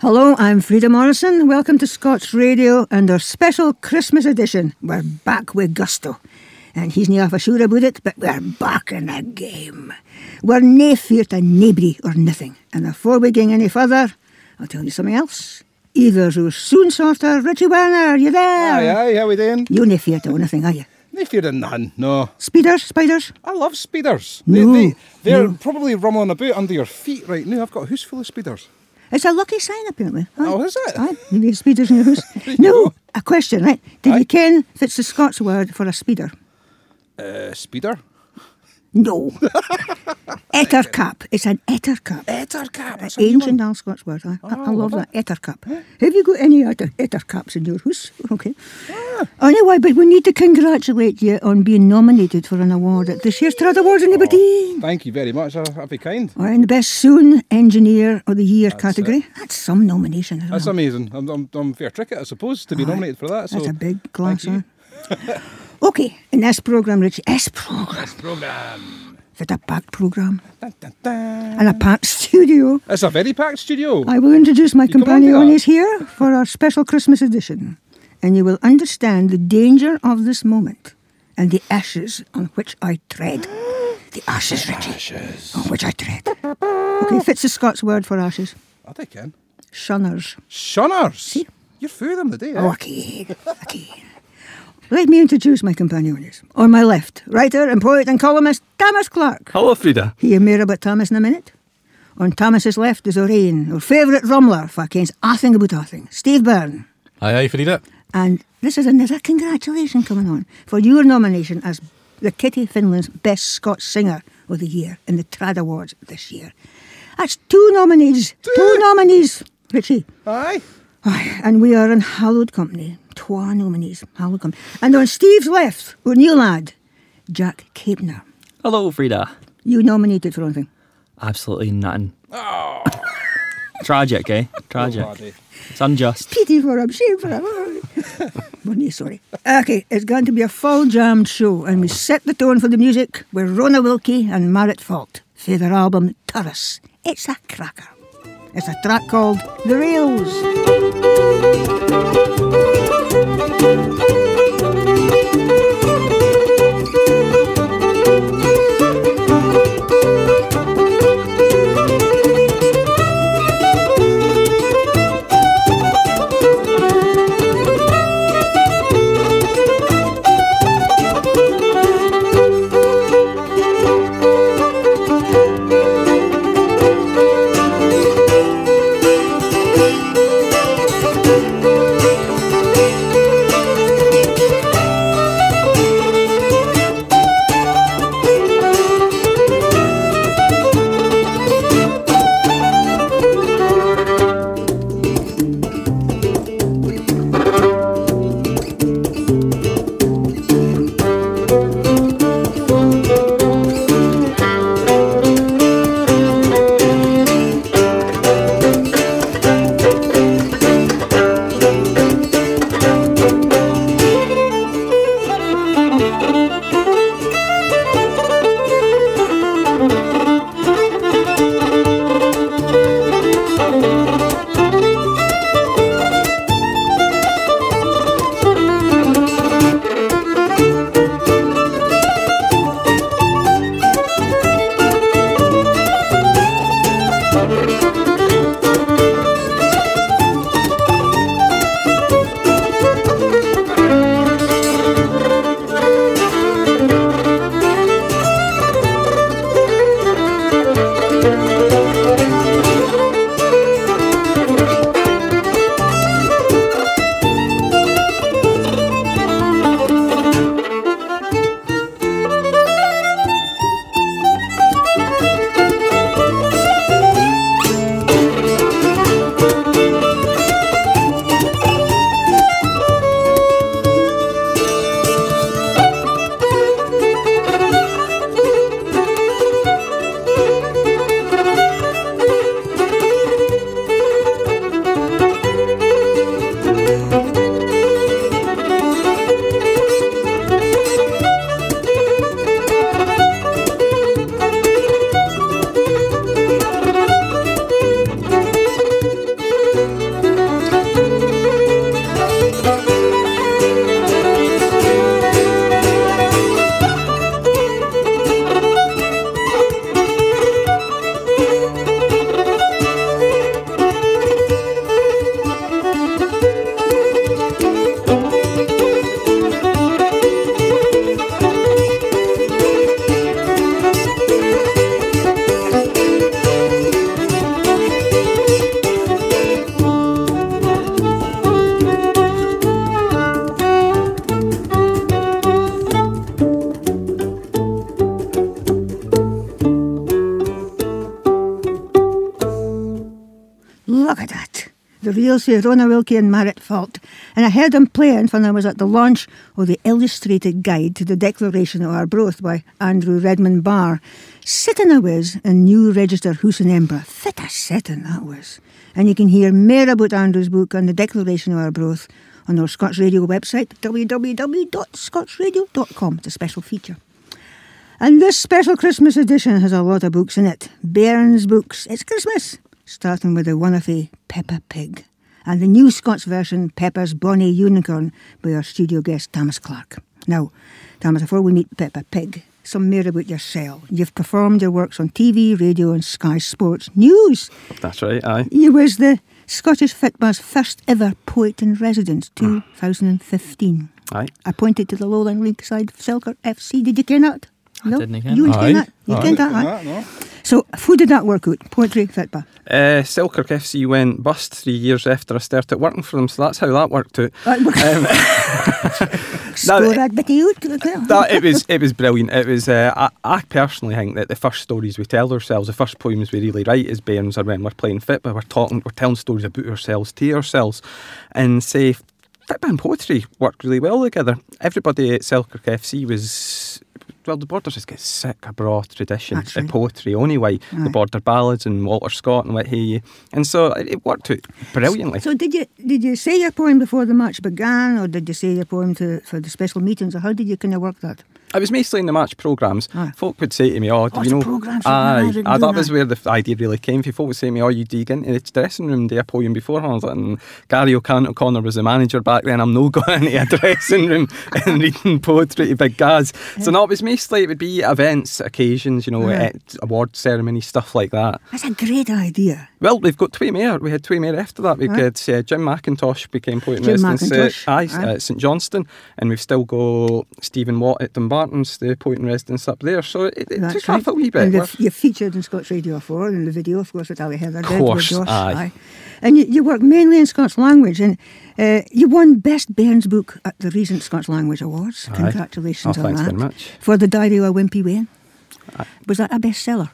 Hello, I'm Frida Morrison. Welcome to Scots Radio and our special Christmas edition. We're back with gusto. And he's not half sure about it, but we're back in the game. We're nae fear to naebody or nothing. And before we ging any further, I'll tell you something else. Either's our soon sorter, Richie Werner, you there? Aye, aye, how we doing? You nae fear to nothing, are you? No fear of none, no. Speeders, spiders? I love speeders. No, they, they, they're no. probably rumbling about under your feet right now. I've got a house full of speeders. It's a lucky sign, apparently. Aye. Oh, is it? Aye, you need speeders in your house. no, a question, right? Did Aye. you ken if it's the Scots word for a speeder? Uh, speeder? No. Ettercap. It's an ettercap. Ettercap. That's Ancient old Scots word. I, I, I Oh, love love that. Ettercap. Have you got any etter, ettercaps in your house? Okay. Ah. Anyway, but we need to congratulate you on being nominated for an award at this year's Trad Awards in Aberdeen. Thank you very much. I'll, be kind. Or in the Best Soon Engineer of the Year category. That's some nomination. That's it? amazing. I'm, I'm, I'm fair tricket, I suppose, to be nominated for that. So That's a big class. you. okay, in this programme, Richie, S programme. S-program. Is it a packed programme? Dun, dun, dun. And a packed studio. It's a very packed studio. I will introduce my to companion is here for our special Christmas edition, and you will understand the danger of this moment and the ashes on which I tread. The ashes, Richie, Ashes. on which I tread. Okay, fits the Scots word for ashes. I think can. Shunners. Shunners. You're through them today, eh? Okay, okay. Let me introduce my companions. On my left, writer and poet and columnist Thomas Clark. Hello, Frida. Hear more about Thomas in a minute. On Thomas's left is O'Rain, our favourite rumbler, for kens athing about athing, Steve Byrne. Aye, aye, Frida. And this is another congratulation coming on for your nomination as the Kitty Finland's Best Scots Singer of the Year in the Trad Awards this year. That's two nominees. Two nominees, Richie. Aye. Aye, and we are in hallowed company. Twa nominees, hallowed company. And on Steve's left, our new lad, Jack Capener. Hello, Frida. You nominated for anything? Absolutely nothing. Oh. Tragic, eh? Tragic. laddie. it's unjust. Pity for him, shame for him. We're sorry. Okay, it's going to be a full jammed show, and we set the tone for the music with Rona Wilkie and Marit Fält for their album Turas. It's a cracker. It's a track called The Rails. Thank The real Rona Wilkie and Marit Fält. And I heard them playing when I was at the launch of the illustrated guide to the Declaration of Our Arbroath by Andrew Redmond Barr. Sitting I was in new register House in Edinburgh. Fit a setting that was. And you can hear more about Andrew's book on the Declaration of Our Arbroath on our Scots Radio website, www.scotsradio.com. It's a special feature. And this special Christmas edition has a lot of books in it. Bairns books. It's Christmas. Starting with the one of a Peppa Pig. And the new Scots version, Peppa's Bonnie Unicorn, by our studio guest Thomas Clark. Now, Thomas, before we meet Peppa Pig, some more about yourself. You've performed your works on TV, radio, and Sky Sports News. That's right, aye. You was the Scottish Fitbar's first ever poet in residence, mm. 2015. Aye. Appointed to the Lowland League side Selkirk FC. Did you care that? I didn't ken You that. didn't that? You Aye, ken that, didn't aye? that, no. So, how did that work out? Poetry, Fitbar. Uh, Selkirk FC went bust three years after I started working for them, so that's how that worked out. Score it- that bit of you. that it was it was brilliant. It was. Uh, I, I personally think that the first stories we tell ourselves, the first poems we really write as bairns are when we're playing football. We're talking, we're telling stories about ourselves to ourselves, and say football and poetry worked really well together. Everybody at Selkirk FC was. Well, the Borders just get sick of broad tradition of right. poetry anyway. Aye. The Border Ballads and Walter Scott and what have you. And so it, it worked out brilliantly. So, did you did you say your poem before the match began, or did you say your poem to, for the special meetings, or how did you kind of work that? I was mostly in the match programmes. Aye. Folk would say to me, "Oh, do Oh, you know?" programmes, yeah, Aye, aye, didn't that was where the idea really came from. Folk would say to me, "Oh, you dig into the dressing room, do a poem beforehand." I was like, "Mm, Gary O'Connor was the manager back then. I'm no going into a dressing room and reading poetry to big guys." So no, it was mostly it would be events, occasions, you know, Aye. at award ceremony stuff like that. That's a great idea. Well, we've got two more. We had two more after that. We Aye. had uh, Jim McIntosh became poet in residence McIntosh, at, aye, aye. St Johnstone, and we've still got Stephen Watt at Dumbarton's, the poet in residence up there. So it, it That's took right. off a wee bit. And you've, you've featured in Scots Radio before, in the video, of course, with Ali Heather. did, with Course, Josh, aye. And you, you work mainly in Scots language, and uh, you won Best Bairns Book at the recent Scots Language Awards. Aye. Congratulations Oh, on that. For the Diary of a Wimpy Wean. Was that a bestseller?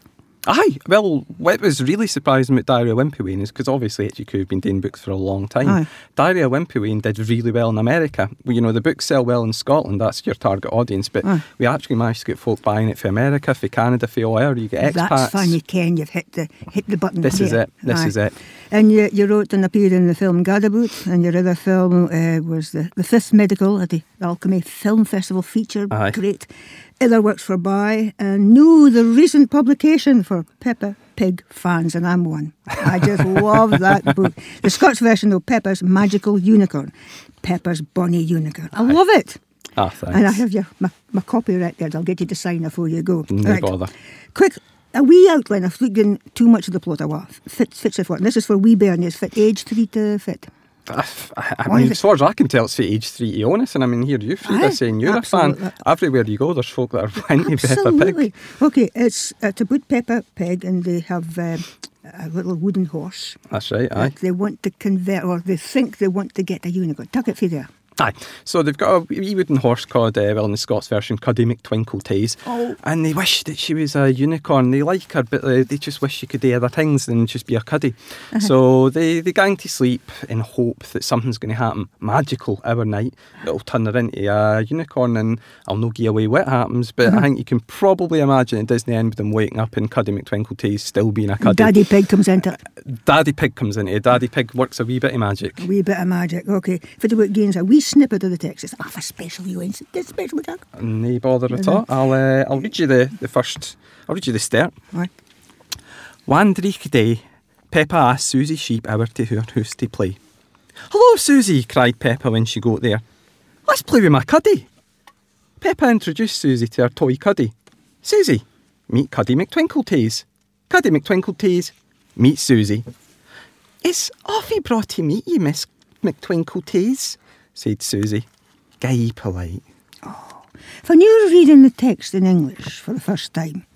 Aye, well, what was really surprising about Diary of Wimpy Wean is because obviously Itchy Coo have been doing books for a long time. Aye. Diary of Wimpy Wean did really well in America. Well, you know, the books sell well in Scotland, that's your target audience, but Aye. we actually managed to get folk buying it for America, for Canada, for all over. You get expats. That's fine, you can. You've hit the hit the button. This is it. This Aye. is it. And you, you wrote and appeared in the film Gadaboot, and your other film uh, was the, the Fifth Medical at the Alchemy Film Festival feature. Aye. Great. Other works for Buy, and new the recent publication for Peppa Pig fans, and I'm one. I just love that book. The Scots version of Peppa's Magical Unicorn, Peppa's Bonnie Unicorn. I love it. Ah, thanks. And I have your my, my copyright there. I'll get you to sign it before you go. No bother. Quick, a wee outline. I've looked in too much of the plot. I want fit fits with what. And this is for wee bairnies. Fit age three to fit. I, I, mean, as far as I can tell, it's for age three honest. And I mean, here you, Frida, Aye, saying you're a fan. Everywhere you go, there's folk that are plenty Peppa Pig. Okay, it's it's about Peppa Pig, and they have um, a little wooden horse. That's right, aye. They want to convert, or they think they want to get a unicorn. Tuck it for there. Aye. So they've got a wee wooden horse called, uh, well, in the Scots version, Cuddy McTwinkle Oh. And they wish that she was a unicorn. They like her, but uh, they just wish she could do other things than just be a cuddy. Uh-huh. So they, they gang to sleep in hope that something's going to happen magical overnight that'll turn her into a unicorn. And I'll no give away what happens, but Uh-huh. I think you can probably imagine doesn't end with them waking up and Cuddy McTwinkletaes still being a cuddy. Daddy Pig comes into it. Daddy Pig comes into it. Daddy Pig works a wee bit of magic. A wee bit of magic. Okay. For the book gains a wee snippet of the text. It's half a special you ain't. This special talk. No bother at Mhm. all. I'll uh, I'll read you the, the first. I'll read you the start. Right. One dreich day, Peppa asked Susie Sheep over to her house to play. Hello, Susie, cried Peppa when she got there. Let's play with my cuddy. Peppa introduced Susie to her toy cuddy. Susie, meet Cuddy McTwinkletaes. Cuddy McTwinkletaes, meet Susie. It's awfully brought to meet you, Miss McTwinkletaes, said Susie. Guy polite. Oh. When you're reading the text in English for the first time,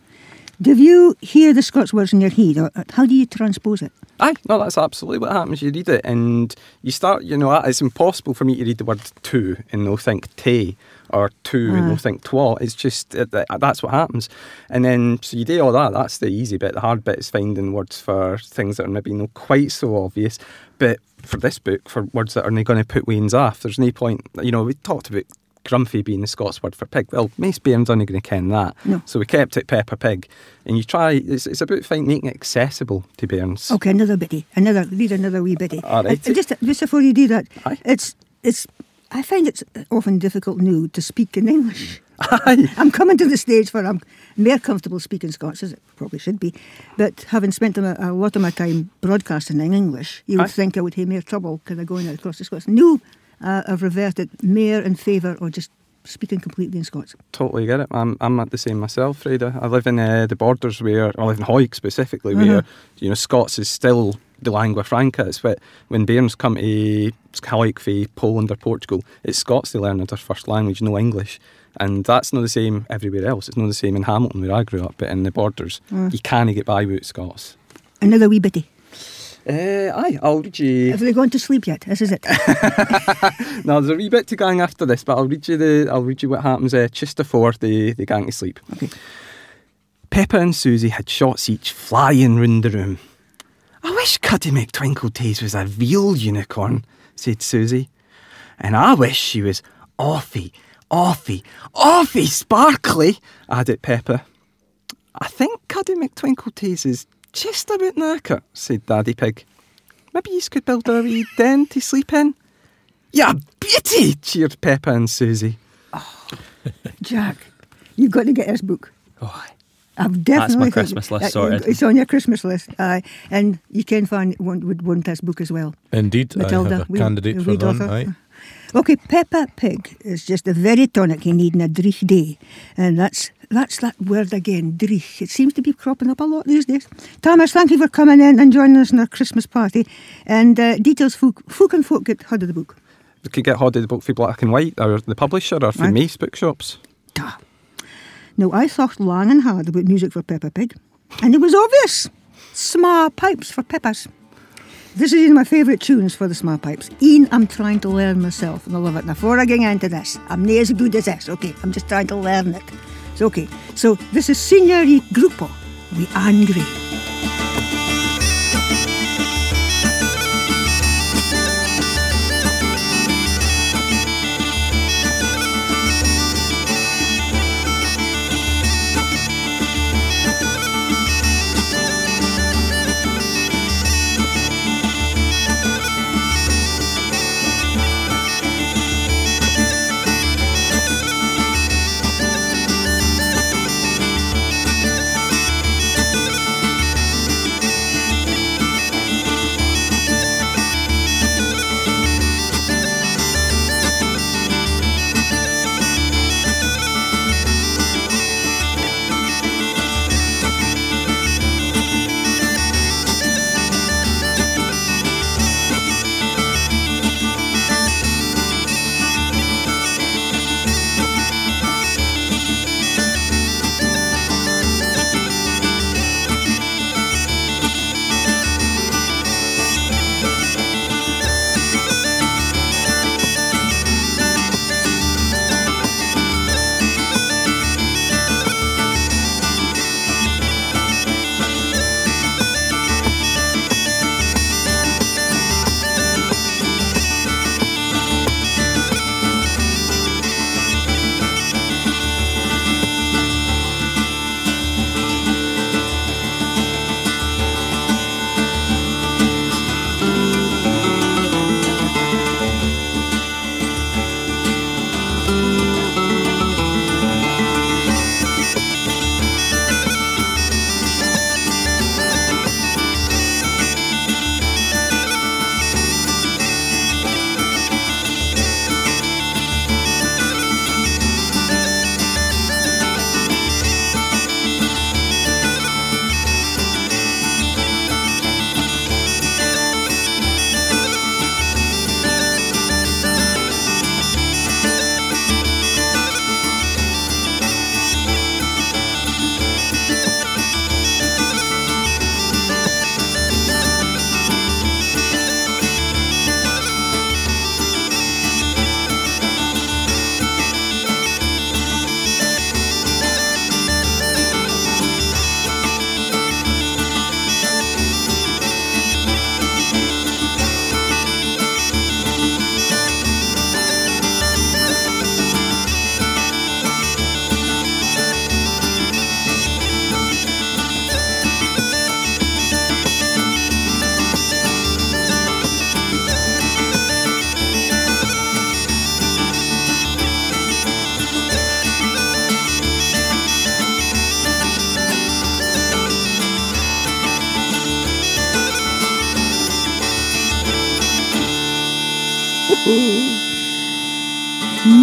Do you hear the Scots words in your head, or how do you transpose it? Aye, no, that's absolutely what happens. You read it and you start, you know, it's impossible for me to read the word to and no think te or to and no Aye. think twa. It's just, uh, that's what happens. And then, so you do all that, that's the easy bit. The hard bit is finding words for things that are maybe not quite so obvious. But for this book, for words that are not going to put wains off, there's no point, you know, we talked about grumpy being the Scots word for pig. Well, most bairns aren't going to ken that. No. So we kept it Peppa Pig. And you try, it's, it's about find, making it accessible to bairns. Okay, another bitty. Another read another wee bitty. All right. Uh, just just before you do that, Aye. it's it's. I find it's often difficult now to speak in English. Aye. I'm coming to the stage where I'm more comfortable speaking Scots, as it probably should be. But having spent a, a lot of my time broadcasting in English, you would Aye. think I would have more trouble because I'm going across the Scots. No, uh, I've reverted more in favour or just speaking completely in Scots. Totally get it. I'm I'm at the same myself, Frida. I live in uh, the borders where I live in Hawick specifically, where you know Scots is still the lingua franca. It's what when bairns come to Hawick for Poland or Portugal, it's Scots they learn as their first language, no English. And that's not the same everywhere else. It's not the same in Hamilton where I grew up, but in the borders, you can't get by without Scots. Another wee bitty. Uh, aye, I'll read you. Have they gone to sleep yet? This is it. No, there's a wee bit to gang after this, but I'll read you the I'll read you what happens uh, just before they, they gang to sleep. Okay. Peppa and Susie had shots each flying round the room. I wish Cuddy McTwinkletaes was a real unicorn, said Susie. And I wish she was awfy, awfy, awfy sparkly, added Peppa. I think Cuddy McTwinkletaes is just about knackered, said Daddy Pig. Maybe you could build her a wee den to sleep in. Yeah, beauty! cheered Peppa and Susie. Oh, Jack, you've got to get this book. Oh, I've definitely That's my Christmas list uh, sorted. It's on your Christmas list, aye. And you can find one would want this book as well. Indeed, I Matilda, have a we- candidate we for read that. Okay, Peppa Pig is just the very tonic you need in a dreich day, and that's that's that word again, dreich. It seems to be cropping up a lot these days. Thomas, thank you for coming in and joining us in our Christmas party. And uh, details, who, who can folk get hold of the book? We could get hold of the book for Black and White, or the publisher, or for Aye. Mace bookshops. Duh. Now, I thought long and hard about music for Peppa Pig, and it was obvious. Small pipes for Peppas. This is one of my favourite tunes for the small pipes. Ian, I'm trying to learn myself, and I love it. Now, before I get into this, I'm not as good as this, okay? I'm just trying to learn it. So, okay, so this is Signori Gruppo, the Angry.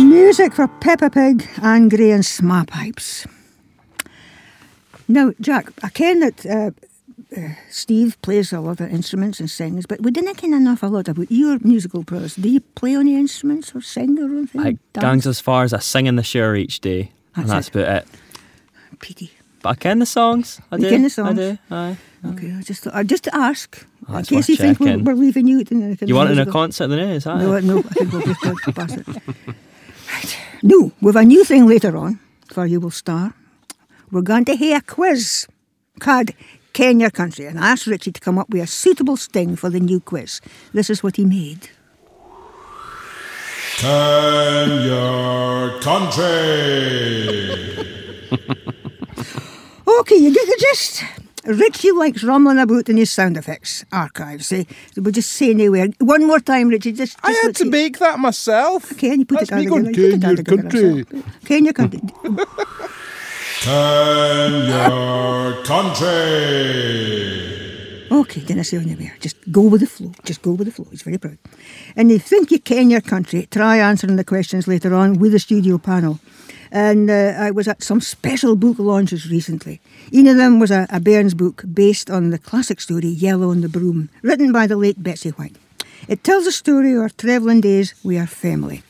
Music for Peppa Pig, Anne Grey and Smart Pipes. Now, Jack, I ken that uh, uh, Steve plays a lot of instruments and sings, but we didn't ken enough a lot about your musical prowess. Do you play any instruments or sing or anything? I gangs as far as I sing in the shower each day, and That's that's about it. Pity. But I ken the songs. I You do. ken the I songs? do. Aye. Okay, I just I just to ask Oh, in that's case you think we're, we're leaving you. You want in a concert then, is that? No, no, I think we'll just go past it. Right. No, we've a new thing later on for you will star. We're going to hear a quiz called Ken Your Country, and I asked Richie to come up with a suitable sting for the new quiz. This is what he made. Can your country? Okay, you get the gist. Richie likes rumbling about in his sound effects archives. Eh? We'll just say anywhere. One more time, Richie. Just, just I had to see. make that myself. Okay, and you put That's it down me again. going, You put it "Ken down your country." yourself. Ken your country. Can your country? Okay, then I say on your. Just go with the flow. Just go with the flow. He's very proud. And if you think you can your country, try answering the questions later on with the studio panel. And uh, I was at some special book launches recently. One of them was a, a Bairns book based on the classic story Yellow on the Broom, written by the late Betsy Whyte. It tells the story of our travelling days with our family.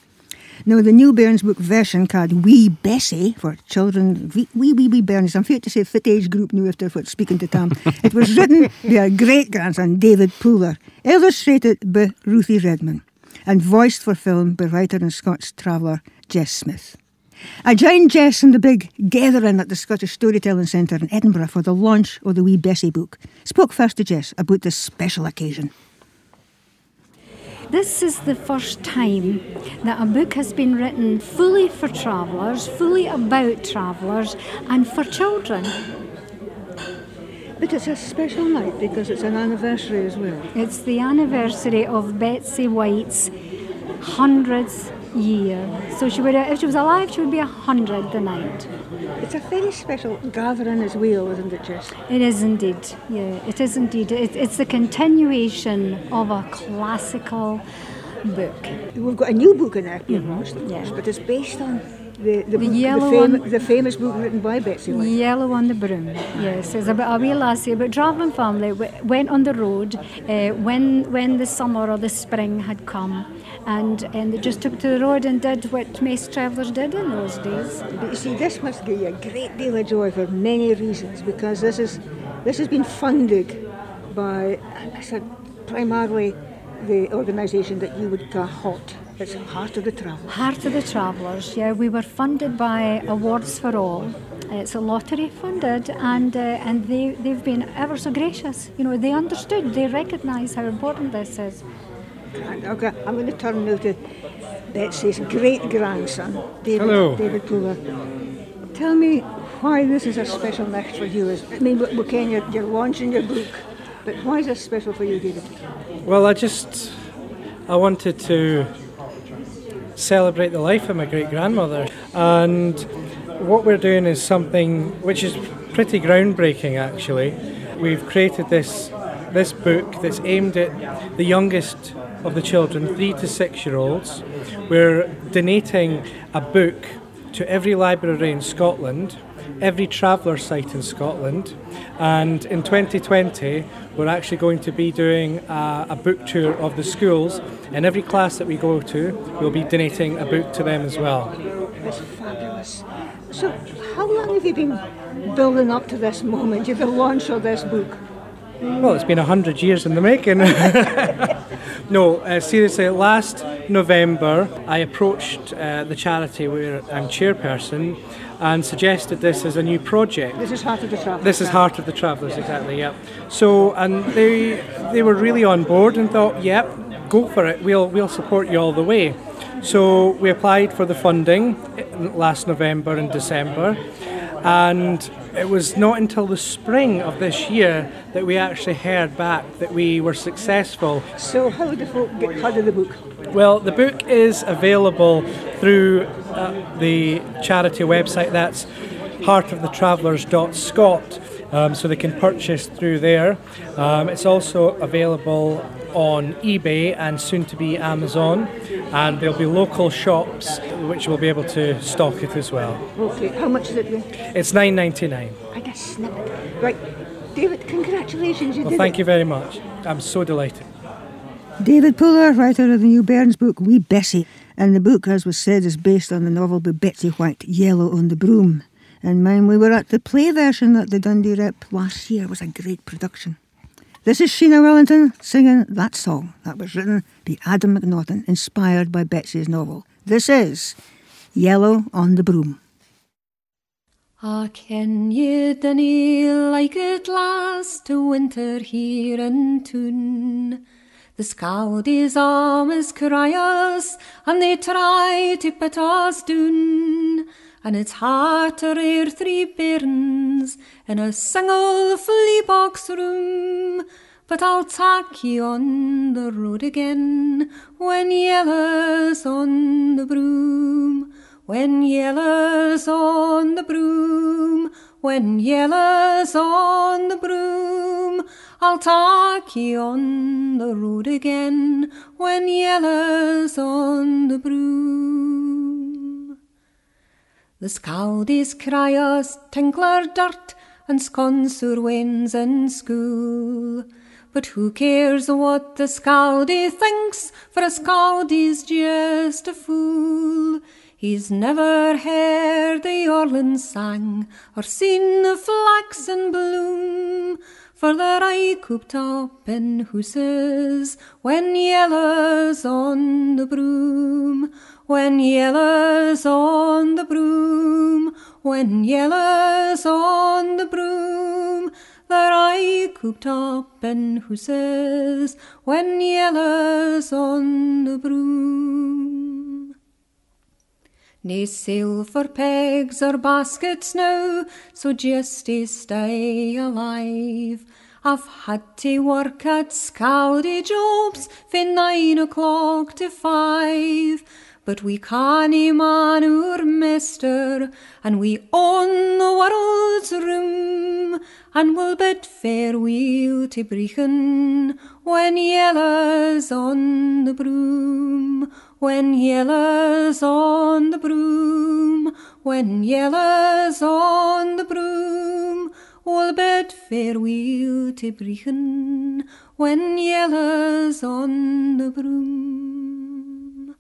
Now, the new Bairns book version called Wee Bessie for children, wee wee wee, wee Bairns, I'm afraid to say fit age group now after what speaking to Tom. it was written by our great grandson David Pooler, illustrated by Ruthie Redman, and voiced for film by writer and Scots traveller Jess Smith. I joined Jess in the big gathering at the Scottish Storytelling Centre in Edinburgh for the launch of the Wee Bessie book. Spoke first to Jess about this special occasion. This is the first time that a book has been written fully for travellers, fully about travellers, and for children. But it's a special night because it's an anniversary as well. It's the anniversary of Betsy Whyte's hundredth year. So she would, if she was alive, she would be a hundred the night. It's a very special gathering as well, isn't it, Jess? It is indeed. Yeah, it is indeed. It, it's the continuation of a classical book. We've got a new book in there, Mm-hmm. yeah. but it's based on the the, book, yellow the, fam- one. the famous book written by Betsy. Yellow on the Broom, yes. It's about a wee lassie, about travelling family, w- went on the road uh, when when the summer or the spring had come and, and they just took to the road and did what most travellers did in those days. But you see, this must give you a great deal of joy for many reasons because this is this has been funded by, I said, primarily the organisation that you would call HOT. It's Heart of the Travellers. Heart of the Travellers, yeah, we were funded by Awards for All. It's a lottery funded, and uh, and they they've been ever so gracious. You know, they understood, they recognise how important this is. Okay, I'm going to turn now to Betsy's great grandson, David, Hello. David Pooler. Tell me why this is a special night for you. I mean, we can you're, you're launching your book, but why is this special for you, David? Well, I just I wanted to celebrate the life of my great grandmother, and what we're doing is something which is pretty groundbreaking. Actually, we've created this this book that's aimed at the youngest of the children, three to six year olds. We're donating a book to every library in Scotland every traveller site in Scotland. And in 2020, we're actually going to be doing a, a book tour of the schools. In every class that we go to, we'll be donating a book to them as well. It's fabulous. So, how long have you been building up to this moment, to the launch of this book? Well, it's been 100 years in the making. no, uh, seriously, last November I approached uh, the charity where I'm chairperson and suggested this as a new project. This is Heart of the Traveller. This is Heart of the Travellers, exactly, yep. So, and they they were really on board and thought, yep, go for it, we'll, we'll support you all the way. So we applied for the funding last November and December, and it was not until the spring of this year that we actually heard back that we were successful So, how do folk get hold of the book? well, the book is available through uh, the charity website. That's heartofthetravelers.scot. Um, so they can purchase through there. Um, it's also available on eBay and soon to be Amazon. and there'll be local shops which will be able to stock it as well. Okay, how much is it? then? It's nine ninety nine. I got snippet. Right, David, congratulations, you Well, did thank it. you very much. I'm so delighted. David Pooler, writer of the new Burns book, Wee Bessie. And the book, as was said, is based on the novel by Betsy Whyte, Yellow on the Broom. And when we were at the play version at the Dundee Rep last year, it was a great production. This is Sheena Wellington singing that song that was written by Adam McNaughton, inspired by Betsy's novel. This is Yellow on the Broom. Ah, ken ye dinny like it last to winter here in Toon? The Scaldies armies cry us, and they try to put us down. And it's hard to rear three bairns in a single fully box room. But I'll take ye on the road again when yellow's on the broom. When yellow's on the broom, when yellow's on the broom, I'll take ye on the road again when yellow's on the broom. The Scaldies cry us tinkler dirt and sconser winds in school. But who cares what the Scaldie thinks, for a Scaldie's just a fool. He's never heard the Orland sang, or seen the flax in bloom, for they're aye cooped up in hooses when yellow's on the broom, when yellow's on the broom, when yellow's on the broom. They're aye cooped up in hooses when yellow's on the broom. Nae sail for pegs or baskets now, so just to stay alive. I've had to work at scaldy jobs fae nine o'clock to five. But we canny man oor mister, and we own the world's room, and we'll bid farewell to Brechin when yellow's on the broom, when yellow's on the broom, when yellow's on the broom. We'll bid farewell to Brechin when yellow's on the broom.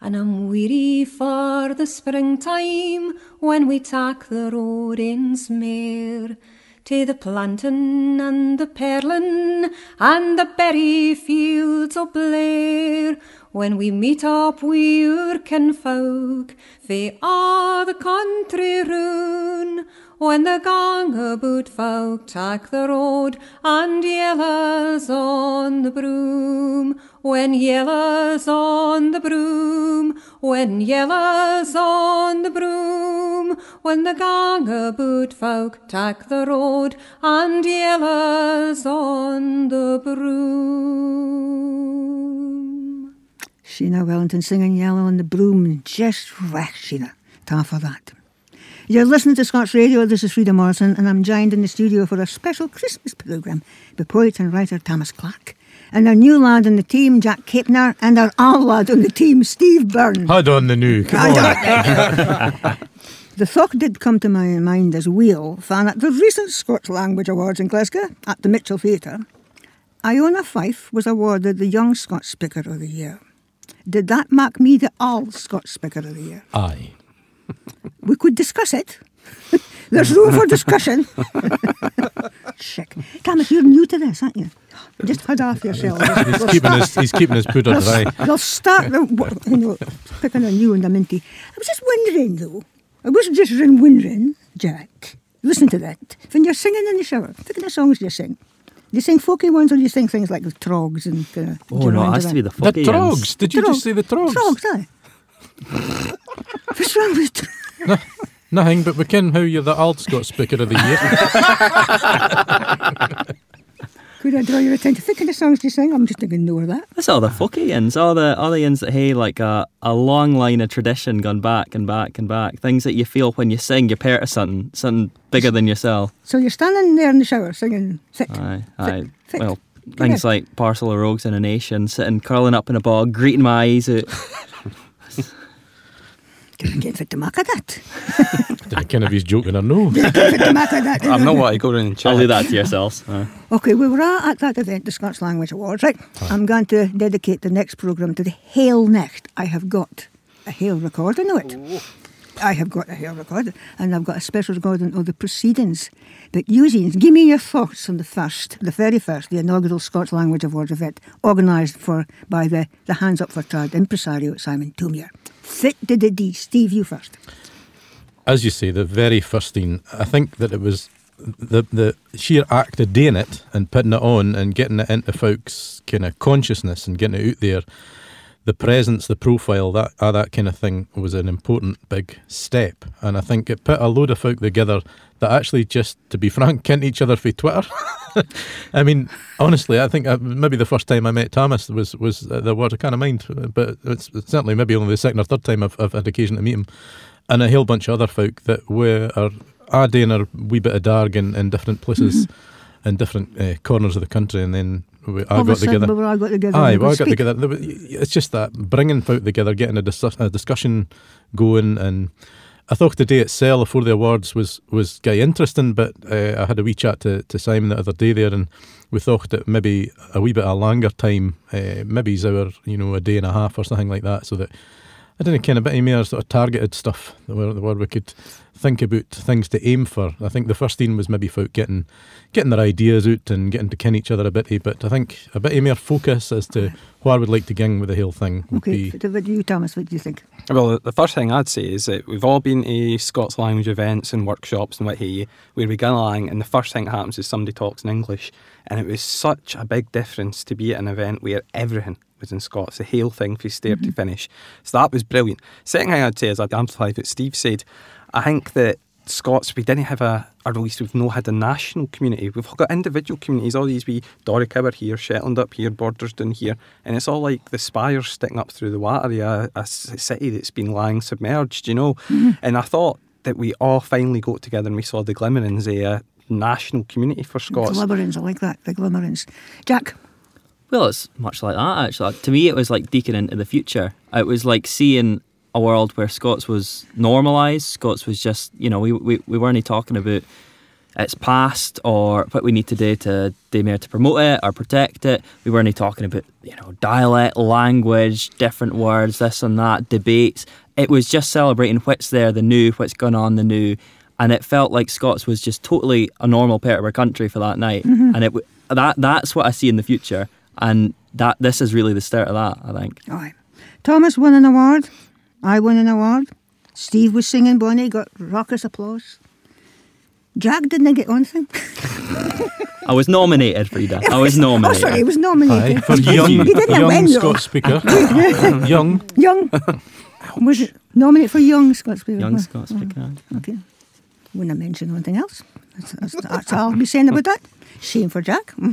And I'm weary for the springtime when we tak the road in's mere to the plantain and the perlin and the berry fields o' Blair. When we meet up wi' our kinfolk fae a' the country roun when the gang about folk tak the road and yellow's on the broom. When yellow's on the broom when yellow's on the broom when the gang about folk tak the road and yellow's on the broom Sheena Wellington singing Yellow on the Broom. Just whack, Sheena. Ta for that. You're listening to Scots Radio. This is Frida Morrison, and I'm joined in the studio for a special Christmas programme by poet and writer Thomas Clark. And our new lad on the team, Jack Capener, and our old lad on the team, Steve Byrne. Had on the new. Come on. The thought did come to my mind as well, fan at the recent Scots Language Awards in Glasgow at the Mitchell Theatre. Iona Fyfe was awarded the Young Scots Speaker of the Year. Did that mark me the All Scots Speaker of the Year? Aye. We could discuss it. There's room for discussion. Chick. Thomas, you're new to this, aren't you? Just head off yourself. He's keeping his he's keeping his powder dry. They'll start the, you know, picking a new and a minty. I was just wondering, though. I wasn't just rin wondering, Jack. Listen to that. When you're singing in the shower, think of the songs you sing. Do you sing folky ones or do you sing things like the trogs and kind of... Oh no, it has to be the The trogs. ones. Did you just say the trogs? Trogs, aye. What's wrong with tr- Nothing, but we ken how you're the old Scots Speaker of the Year. Could I draw your attention? Think of the songs you sing. I'm just going to ignore that. That's all the folky ins, all the all the ins that hey like a, a long line of tradition gone back and back and back. Things that you feel when you sing, you're part of something, something bigger than yourself. So you're standing there in the shower singing thick. Aye, aye. thick. Well, Things like Parcel of Rogues in a Nation, sitting curling up in a bog, greeting my eyes out. Didn't get fit to mark of that. Did I kind of he's joking or no? Didn't get fit to mark of that. I'm not what I go around and check. I'll leave that to yourselves. Uh, Okay, we were at that event, the Scots Language Awards, right? I'm going to dedicate the next programme to the Hail Next. I have got a Hail recording of it. I have got a Hail recording, and I've got a special recording of the proceedings. But Eugene, give me your thoughts on the first, the very first, the inaugural Scots Language Awards event, organised for by the, the Hands Up for Trad impresario Simon Thoumire. Fit did it D. Steve, you first. As you say, the very first thing, I think that it was the the sheer act of doing it and putting it on and getting it into folks' kind of consciousness and getting it out there. The presence, the profile, that uh, that kind of thing was an important big step, and I think it put a load of folk together that actually just, to be frank, kent each other for Twitter. I mean, honestly, I think uh, maybe the first time I met Thomas was was uh, the word I kind of mind, but it's certainly maybe only the second or third time I've, I've had occasion to meet him, and a whole bunch of other folk that were are are a wee bit of darg in, in different places, in different uh, corners of the country, and then we, I All of got together. we all got together. Aye, we well, I got speak. together. It's just that bringing folk together, getting a, dis- a discussion going, and I thought the day itself before the awards was was gay interesting. But uh, I had a wee chat to, to Simon the other day there, and we thought that maybe a wee bit of longer time, uh, maybe it's our you know a day and a half or something like that, so that I didn't kind of bit more sort of targeted stuff where, where we could think about things to aim for. I think the first thing was maybe folk getting getting their ideas out and getting to ken each other a bit. Eh? But I think a bit of more focus as to what I would like to gang with the whole thing would Okay, be. fit what do you, Thomas, what do you think? Well, the first thing I'd say is that we've all been to Scots language events and workshops and what have you, where we go along, and the first thing that happens is somebody talks in English, and it was such a big difference to be at an event where everything was in Scots, the whole thing from start to mm-hmm. finish. So that was brilliant. Second thing I'd say is I'd amplify what Steve said. I think that Scots, we didn't have a, or at least we've not had a national community. We've got individual communities, all these wee Doric over here, Shetland up here, Borders down here, and it's all like the spires sticking up through the water, a city that's been lying submerged, you know. Mm-hmm. And I thought that we all finally got together and we saw the glimmerings of a national community for Scots. The glimmerings, I like that, the glimmerings. Jack, Well, it's much like that actually. To me, it was like deacon into the future. It was like seeing a world where Scots was normalised. Scots was just, you know, we, we, we weren't even talking about its past or what we need to do to do more to promote it or protect it. We weren't even talking about, you know, dialect, language, different words, this and that, debates. It was just celebrating what's there, the new, what's going on, the new. And it felt like Scots was just totally a normal part of our country for that night. Mm-hmm. And it that that's what I see in the future. And that this is really the start of that, I think. all right. Thomas won an award. I won an award. Steve was singing Bonnie, got raucous applause. Jack didn't get on thing. I was nominated, Frida. I was Oh, nominated. sorry, he was Aye, nominated. for he young, didn't young win. Scots speaker. young. Young. Was it nominated for Young Scots Speaker? Young Scots speaker. Okay. Wouldn't have mentioned anything else. That's, that's, I'll be saying about that. Shame for Jack. hmm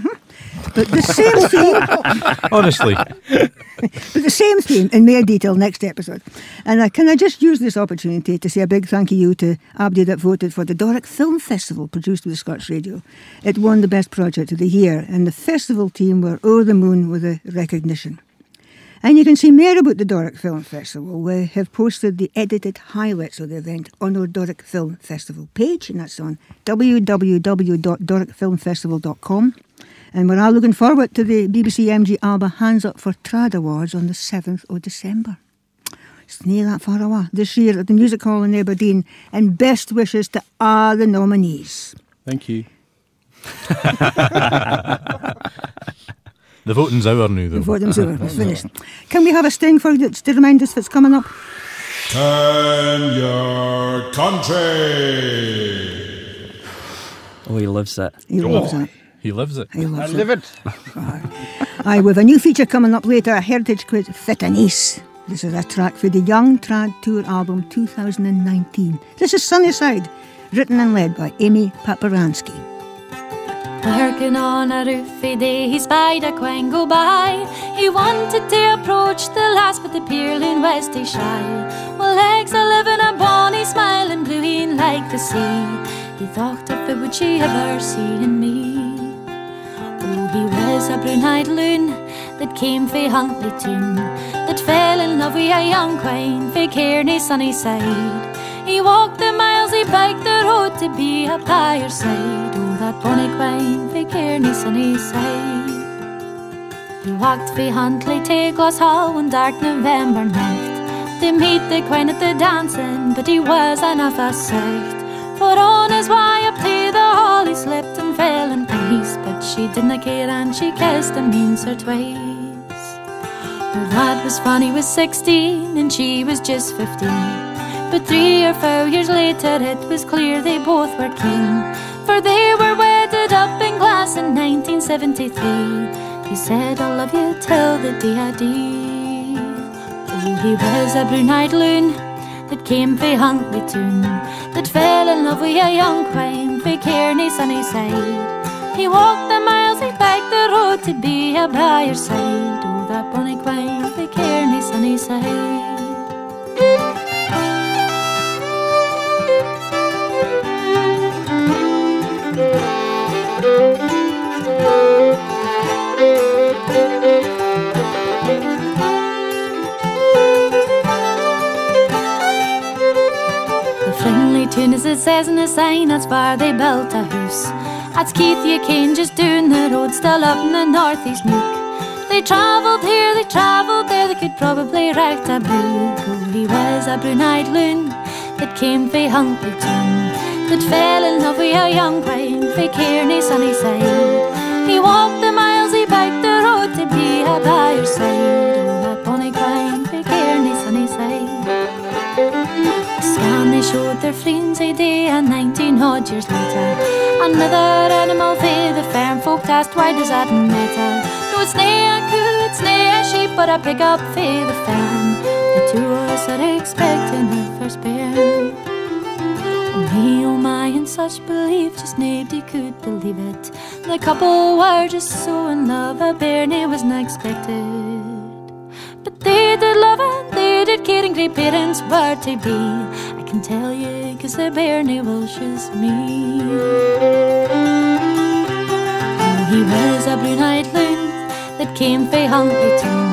But the same theme, Honestly, but the same theme in more detail next episode. And I, can I just use this opportunity to say a big thank you to Abdi that voted for the Doric Film Festival produced with Scots Radio. It won the best project of the year, and the festival team were over the moon with the recognition. And you can see more about the Doric Film Festival. We have posted the edited highlights of the event on our Doric Film Festival page, and that's on www.doricfilmfestival.com. And we're all looking forward to the BBC MG Alba Hands Up for Trad Awards on the 7th of December. It's near that far away. This year at the Music Hall in Aberdeen, and best wishes to all the nominees. Thank you. the voting's over now, though. Before them over, it's finished. Can we have a sting for you to remind us what's coming up? Turn your country. Oh, he loves it. He loves it. He lives it. He I loves live it. it. Aye, with a new feature coming up later, a heritage quiz, Fit and Ace. This is a track for the Young Trad Tour album 2019. This is Sunnyside, written and led by Amy Papiransky. Working on a roofy day, he spied a quang go by. He wanted to approach the lass, but the peerling was too shy. Well, legs a living a bonny smiling, blueing like the sea. He thought of it would she ever see in me. Oh, he was a brune-eyed loon that came frae Huntly Toon, that fell in love with a young queen frae Kearney sunny side. He walked the miles, he biked the road to be by your side. That bonny queen frae Kearney sunny side. He walked frae Huntly to Hall one dark November night to meet the queen at the dancing, but he was enough a sight. For on his way up to the hall, he slipped and fell in peace, but she didn't care and she kissed him once or twice. Her lad was funny, was 16 and she was just 15. But three or four years later, it was clear they both were keen, for they were wedded up in glass in 1973. He said, I'll love you till the day I die. Oh, he was a brune-eyed loon that came frae Huntly Toon, that fell in love with a young queen frae Kearney sunny side. He walked the miles, he biked the road to be a by your side. Oh, that bonny queen frae Kearney sunny side. It says in the sign, that's where they built a house. That's Keith you can just road, still up in the northeast nook. They travelled here, they travelled there, they could probably write a. Oh, he was a brune-eyed loon that came Huntly Toon, that fell in love with a young queen frae Kearney sunny side. He walked the miles, he biked the road to be by your side. Scan they showed their friends a day and nineteen odd years later. Another animal for the farm folk asked why does that matter? No, it's nae a coot, it's nae a sheep, but a pig up for the farm. The two of us are expecting the first bairn. Oh me, oh my, in such belief, just nobody could believe it. The couple were just so in love, a bairnie wasn't expected. But they did love and they did care and great parents were to be. Can tell you, cause the bairnie Welsh's me. Oh, he was a blue eyed loon that came frae Huntly Toon,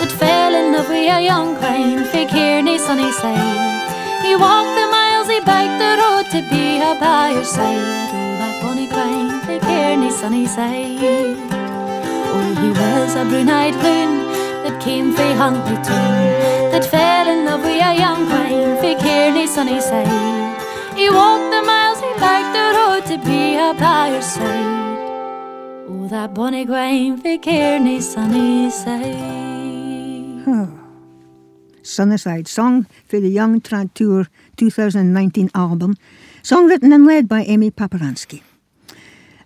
that fell in love with a young queen frae Kearney sunny side. He walked the miles, he biked the road to be a by your side. Oh, that bonny queen frae Kearney sunny side. Oh, he was a blue eyed loon that came frae that fell in love with a young frae Kearney sunny side. He walked the miles, he the road to be a by side. Oh, that bonny Kearney sunny side. Sunnyside song for the Young Trad Tour 2019 album, song written and led by Amy Papiransky.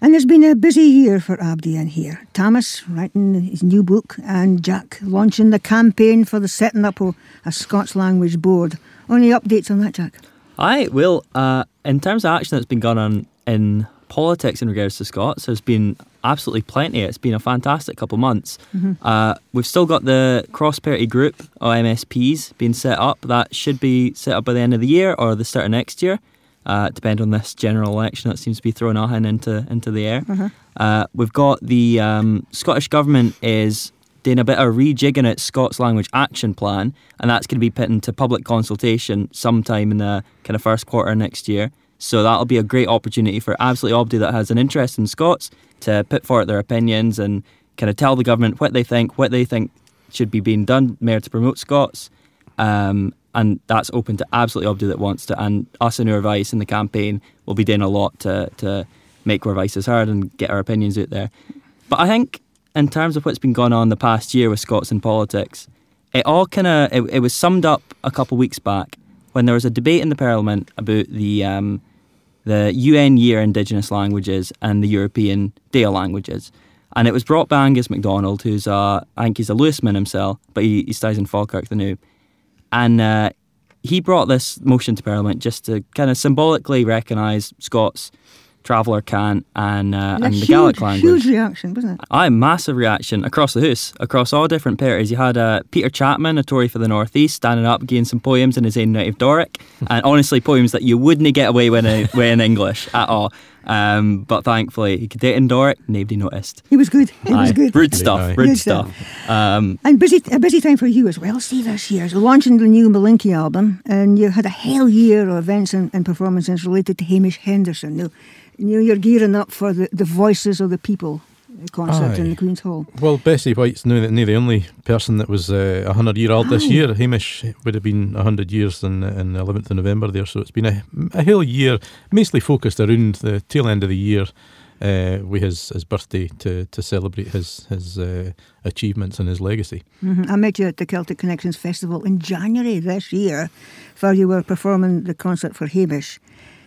And it's been a busy year for Abdi in here. Thomas writing his new book and Jack launching the campaign for the setting up of a Scots language board. Any updates on that, Jack? I will. Uh, in terms of action that's been going on in politics in regards to Scots, there's been absolutely plenty. It's been a fantastic couple of months. Mhm. Uh, we've still got the cross party group or MSPs being set up. That should be set up by the end of the year or the start of next year. Uh, depend on this general election that seems to be throwing Ahan into into the air. Uh-huh. Uh, we've got the um, Scottish Government is doing a bit of rejigging its Scots Language Action Plan, and that's going to be put into public consultation sometime in the kind of first quarter next year. So that'll be a great opportunity for absolutely anybody that has an interest in Scots to put forward their opinions and kind of tell the government what they think, what they think should be being done more to promote Scots. Um, and that's open to absolutely everybody that wants to. And us in our voice in the campaign will be doing a lot to, to make our voices heard and get our opinions out there. But I think in terms of what's been going on the past year with Scots in politics, it all kind of it, it was summed up a couple of weeks back when there was a debate in the Parliament about the um, the UN Year Indigenous Languages and the European Day of Languages. And it was brought by Angus MacDonald, who's a, I think he's a Lewisman himself, but he, he stays in Falkirk the new. And uh, he brought this motion to Parliament just to kind of symbolically recognise Scots, Traveller Cant, and, uh, And a and the huge, Gaelic language. huge reaction, wasn't it? Aye, massive reaction across the house, across all different parties. You had uh, Peter Chapman, a Tory for the North East, standing up, giving some poems in his own native Doric, and honestly, poems that you wouldn't get away with in, with in English at all. Um, but thankfully, he could do it in Doric. Nobody noticed. He was good. He was Aye. good. Rude stuff. Aye. Rude Good stuff. stuff. Um, And busy, a busy time for you as well, Steve, this year. So launching the new Malinky album, and you had a hell year of events and, and performances related to Hamish Henderson. Now, you know, you're gearing up for the, the Voices of the People concert in the Queen's Hall. Well, Betsy Whyte's now near the only person that was uh, 100 year old this year. Hamish would have been 100 years in, in the 11th of November there, so it's been a, a whole year, mostly focused around the tail end of the year uh, with his, his birthday to, to celebrate his, his uh, achievements and his legacy. hmm I met you at the Celtic Connections Festival in January this year, where you were performing the concert for Hamish.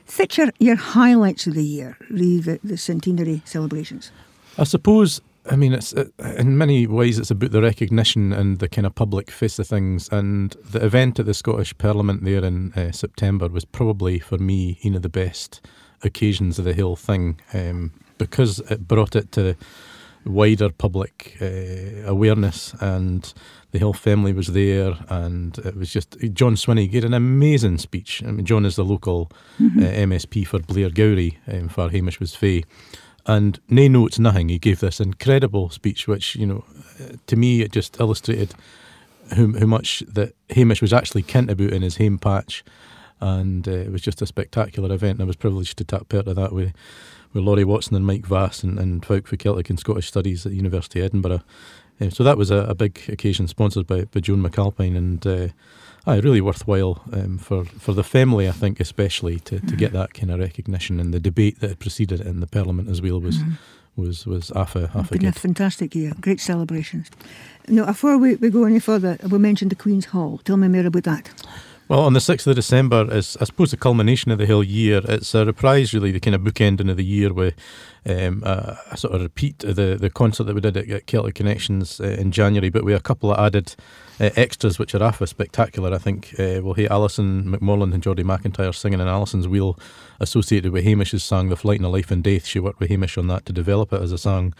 Feature your highlights of the year, really the, the centenary celebrations. I suppose. I mean, it's uh, in many ways it's about the recognition and the kind of public face of things. And the event at the Scottish Parliament there in uh, September was probably for me one of the best occasions of the whole thing um, because it brought it to wider public uh, awareness and the Hill family was there and it was just John Swinney gave an amazing speech. I mean, John is the local uh, MSP for Blairgowrie um, for Hamish was Fae and nay notes nothing. He gave this incredible speech which you know uh, to me it just illustrated how, how much that Hamish was actually kent about in his home patch. And uh, it was just a spectacular event. And I was privileged to tap part of that with with Lori Watson and Mike Vass and, and folk for Celtic and Scottish Studies at the University of Edinburgh. Um, so that was a, a big occasion sponsored by, by Joan McAlpine. And uh, aye, really worthwhile um, for, for the family I think especially to, to get that kind of recognition and the debate that had preceded it in the Parliament as well was was was AFA, AFA Been a good. fantastic year. Great celebrations. Now, before we, we go any further, we mentioned the Queen's Hall. Tell me more about that. Well, on the 6th of December is, I suppose, the culmination of the whole year. It's a reprise, really, the kind of bookending of the year with um, a, a sort of repeat of the, the concert that we did at, at Celtic Connections uh, in January, but with a couple of added uh, extras, which are AFA spectacular. I think uh, we'll hear Alison McMorland and Geordie McIntyre singing in Alison's Wheel, associated with Hamish's song, The Flyting o' Life and Death. She worked with Hamish on that to develop it as a song.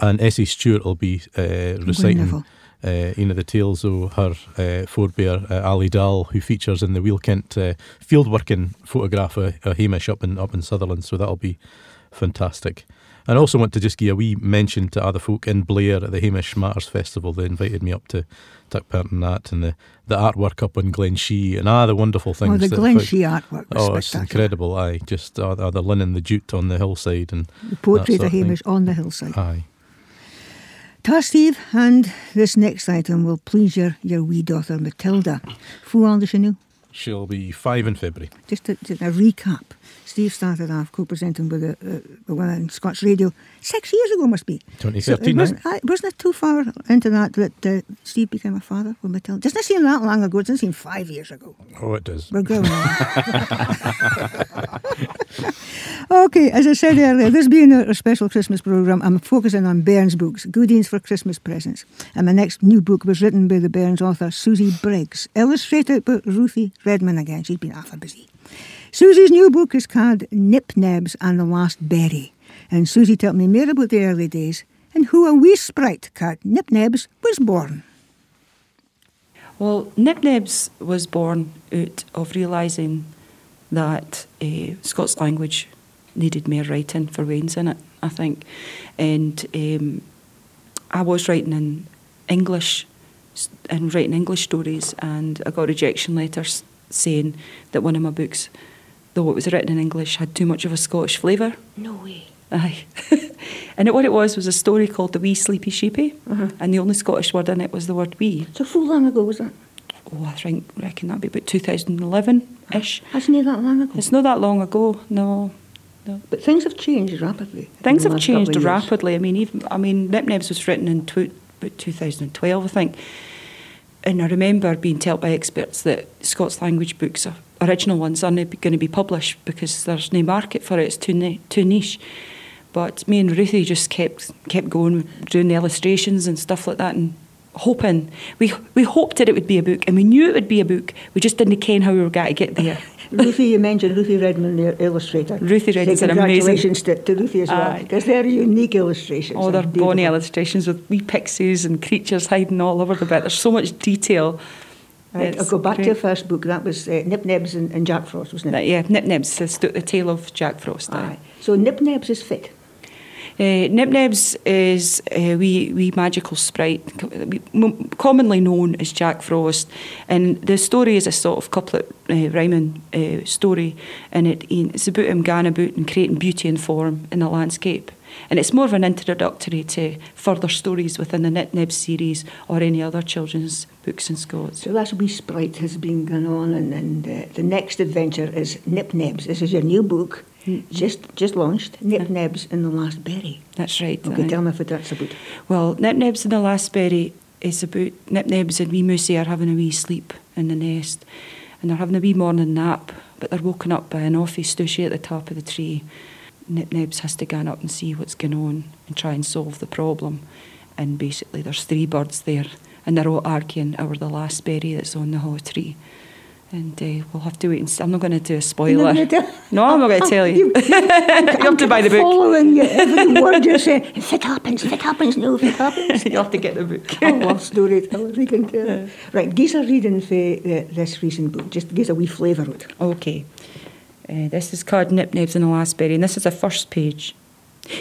And Essie Stewart will be uh, reciting Wonderful. Uh, one of the tales of her uh, forebear, uh, Ailidh Dall, who features in the Wheel Kent uh, fieldworking photograph of, of Hamish up in, up in Sutherland. So that'll be fantastic. And I also want to just give a wee mention to other folk in Blair at the Hamish Matters Festival. They invited me up to take part in that and the, the artwork up in Glen Shee and ah, the wonderful things. Oh, the Glen Shee artwork was Oh, it's incredible! Aye, just uh, uh, the linen, the jute on the hillside, and The poetry that of sort of Hamish on the hillside. Aye. Ta, Steve, and this next item will please your, your wee daughter Matilda. Fu old is she now? She'll be five in February. Just a, just a recap. Steve started off co-presenting with a, a, woman in Scots Radio six years ago, must be. So it wasn't, wasn't it too far into that that uh, Steve became a father with Matilda? Doesn't it seem that long ago? It doesn't seem five years ago. Oh, it does. We're growing on. okay, as I said earlier, this being a, special Christmas programme, I'm focusing on Bairns books, goodies for Christmas presents. And my next new book was written by the Bairns author Susie Briggs, illustrated by Ruthie Redmond again. She's been awful busy. Susie's new book is called Nip Nebs and the Last Berry. And Susie told me more about the early days and who a wee sprite called Nip Nebs was born. Well, Nip Nebs was born out of realising that uh, Scots language needed more writing for weans in it, I think. And um, I was writing in English and writing English stories, and I got rejection letters saying that one of my books, though it was written in English, had too much of a Scottish flavour. No way. Aye. and it, what it was was a story called The Wee Sleepy Sheepy, Uh-huh. and the only Scottish word in it was the word wee. So full long ago was that? Oh, I think reckon that'd be about 2011 ish. That's not that long ago? It's not that long ago, no. No. But things have changed rapidly. Things have changed rapidly. I mean, even I mean, Nip Nebs was written in tw- about 2012, I think. And I remember being told by experts that Scots language books, are, original ones, are not going to be published because there's no market for it. It's too ni- too niche. But me and Ruthie just kept kept going, doing the illustrations and stuff like that, and hoping we we hoped that it would be a book, and we knew it would be a book. We just didn't ken how we were going to get there. Ruthie, you mentioned Ruthie Redmond, the illustrator. Ruthie Say Redmond's an amazing- Congratulations to, to Ruthie as well, because they're unique illustrations. All their and bonny illustrations with wee pixies and creatures hiding all over the bit. There's so much detail Right, I'll go back to great. your first book. That was uh, Nip Nebs and, and Jack Frost, wasn't it? Yeah, Nip Nebs, the, the tale of Jack Frost. aye. Aye. So Nip Nebs is fit. Uh, Nip Nebs is a wee, wee magical sprite, commonly known as Jack Frost. And the story is a sort of couplet uh, rhyming uh, story, and it, it's about him going about and creating beauty and form in the landscape. And it's more of an introductory to further stories within the Nip Nebs series or any other children's books in Scots. So that's wee sprite has been going on, and, and uh, the next adventure is Nip Nebs. This is your new book, just just launched. Nip Nebs in the Last Berry. That's right. Okay, aye. tell me what that's about. Well, Nip Nebs in the Last Berry is about Nip Nebs and wee Moosey are having a wee sleep in the nest. And they're having a wee morning nap, but they're woken up by an awful stushy at the top of the tree. Nip Nebs has to go up and see what's going on and try and solve the problem. And basically, there's three birds there, and they're all arguing over the last berry that's on the hollow tree. And uh, we'll have to wait and see. I'm not going to do a spoiler. no, I'm not going to tell you. you have to buy the book. Following you, every word you say. If it happens, if it happens, no, if it happens. you have to get the book. I love storytellers, we can tell. Right, give a reading for uh, this recent book. Just give a wee flavour of it. Okay. Uh, this is called Nip Nebs and the Last Berry, and this is the first page.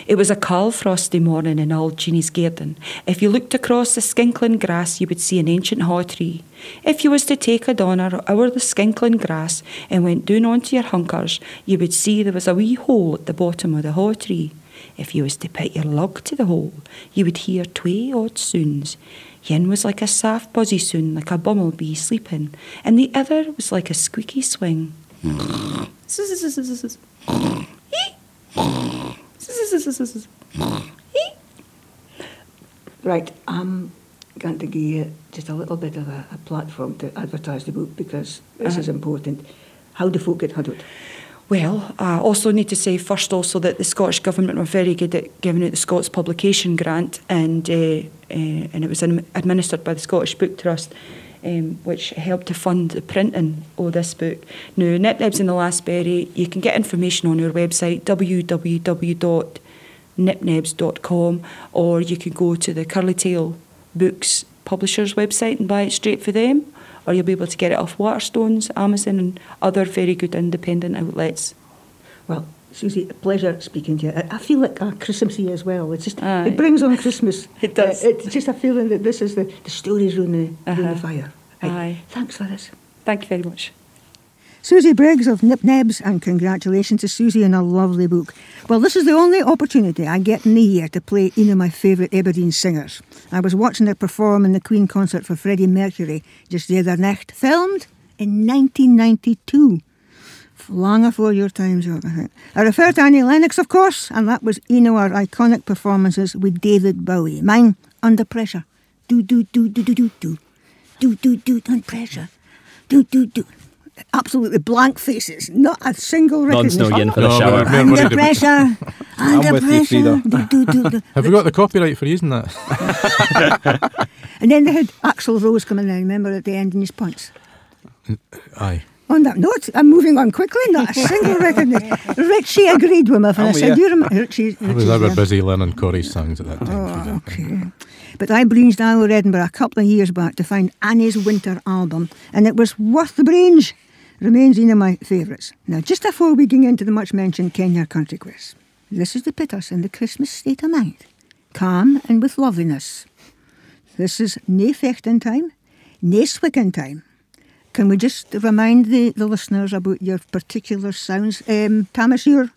It was a calm, frosty morning in old Jeannie's garden. If you looked across the skinkling grass, you would see an ancient haw tree. If you was to take a donner over the skinkling grass and went down onto your hunkers, you would see there was a wee hole at the bottom of the haw tree. If you was to put your lug to the hole, you would hear twa odd sounds. Yin was like a soft buzzy sound, like a bumblebee sleeping, and the other was like a squeaky swing. Hmm. Right, I'm going to give you just a little bit of a, a platform to advertise the book because this Uh-huh. is important. How do folk get it? Well, I also need to say first also that the Scottish Government were very good at giving out the Scots Publication Grant and, uh, uh, and it was administered by the Scottish Book Trust um, which helped to fund the printing of this book. Now, Nip Nebs and the Last Berry, you can get information on our website www.nipnebs.com or you can go to the Curly Tail Books publishers website and buy it straight for them or you'll be able to get it off Waterstones, Amazon and other very good independent outlets. Well, Susie, a pleasure speaking to you. I, I feel like a Christmassy as well. It's just Aye. it brings on Christmas. It does. Uh, it's just a feeling that this is the, the stories round the, Uh-huh. the fire. Aye. Thanks for this. Thank you very much. Susie Briggs of Nip Nebs, and congratulations to Susie on a lovely book. Well, this is the only opportunity I get in the year to play one of my favourite Aberdeen singers. I was watching her perform in the Queen concert for Freddie Mercury just the other night, filmed in 1992. Long before your time, Joe, I think. I refer to Annie Lennox, of course, and that was one of our iconic performances with David Bowie. Mine, Under Pressure. Do, do, do, do, do, do, do. Do, do, do, under pressure. Do, do, do. Absolutely blank faces. Not a single Non's recognition. no yin for the No, shower. we're- we're Under worried pressure. Under with you, pressure. Do, do, do, do. Have we got the copyright for using that? And then they had Axl Rose coming in, remember, at the end in his points. Aye. On that note, I'm moving on quickly, not a single recognition. Richie agreed with me when I Oh, said, yeah. you remember Richie? I was ever busy learning Corey's songs at that time. Oh, okay. But I breezed down with Edinburgh a couple of years back to find Annie's winter album, and it was worth the brains. Remains one of my favourites. Now, just before we get into the much mentioned Ken Yir Country Quiz, this is the Pitters in the Christmas state of mind. Calm and with loveliness. This is nae fechting time, nae swicking time. Can we just remind the, the listeners about your particular sounds? Um, Thomas, you're.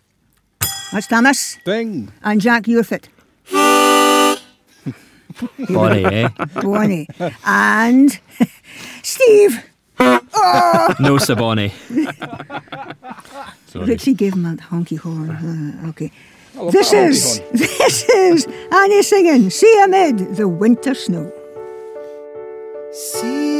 That's Thomas. Ding. And Jack, you're fit. Bonnie, eh? Bonnie. and Steve. Oh! No Saboni. Sorry. Richie gave him a honky horn. Uh, okay. This is this is Annie singing "See Amid the Winter Snow." See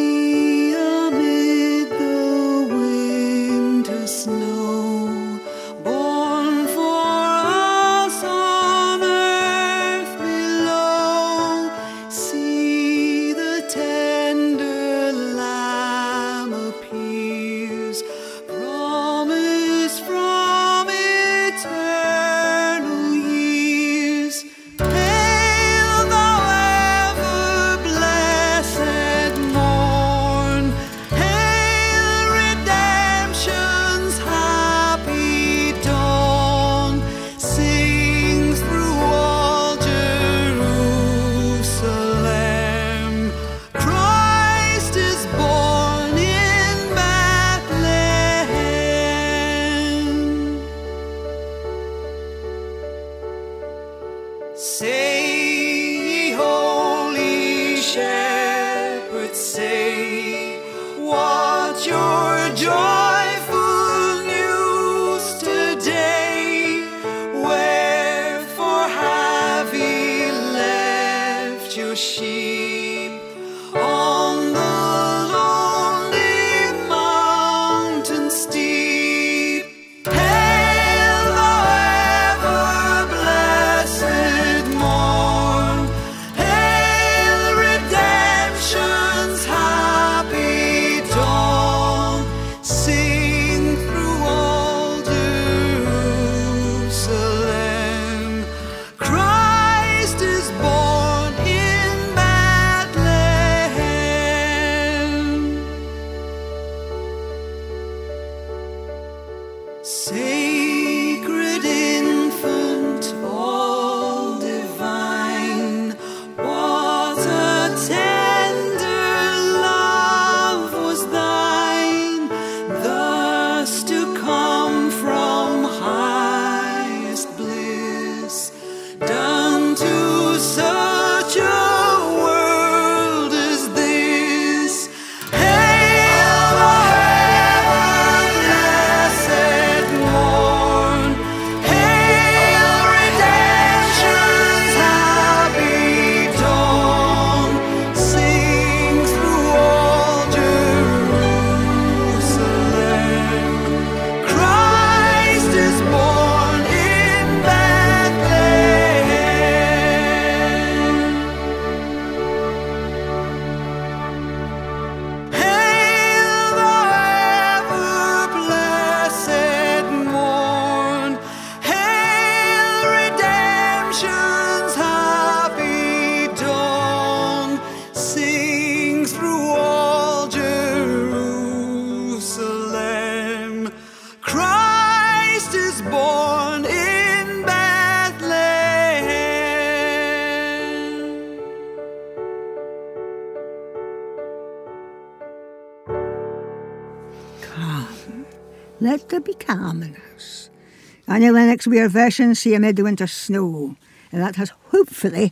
Annie Lennox, we are version see amid the winter snow. And that has hopefully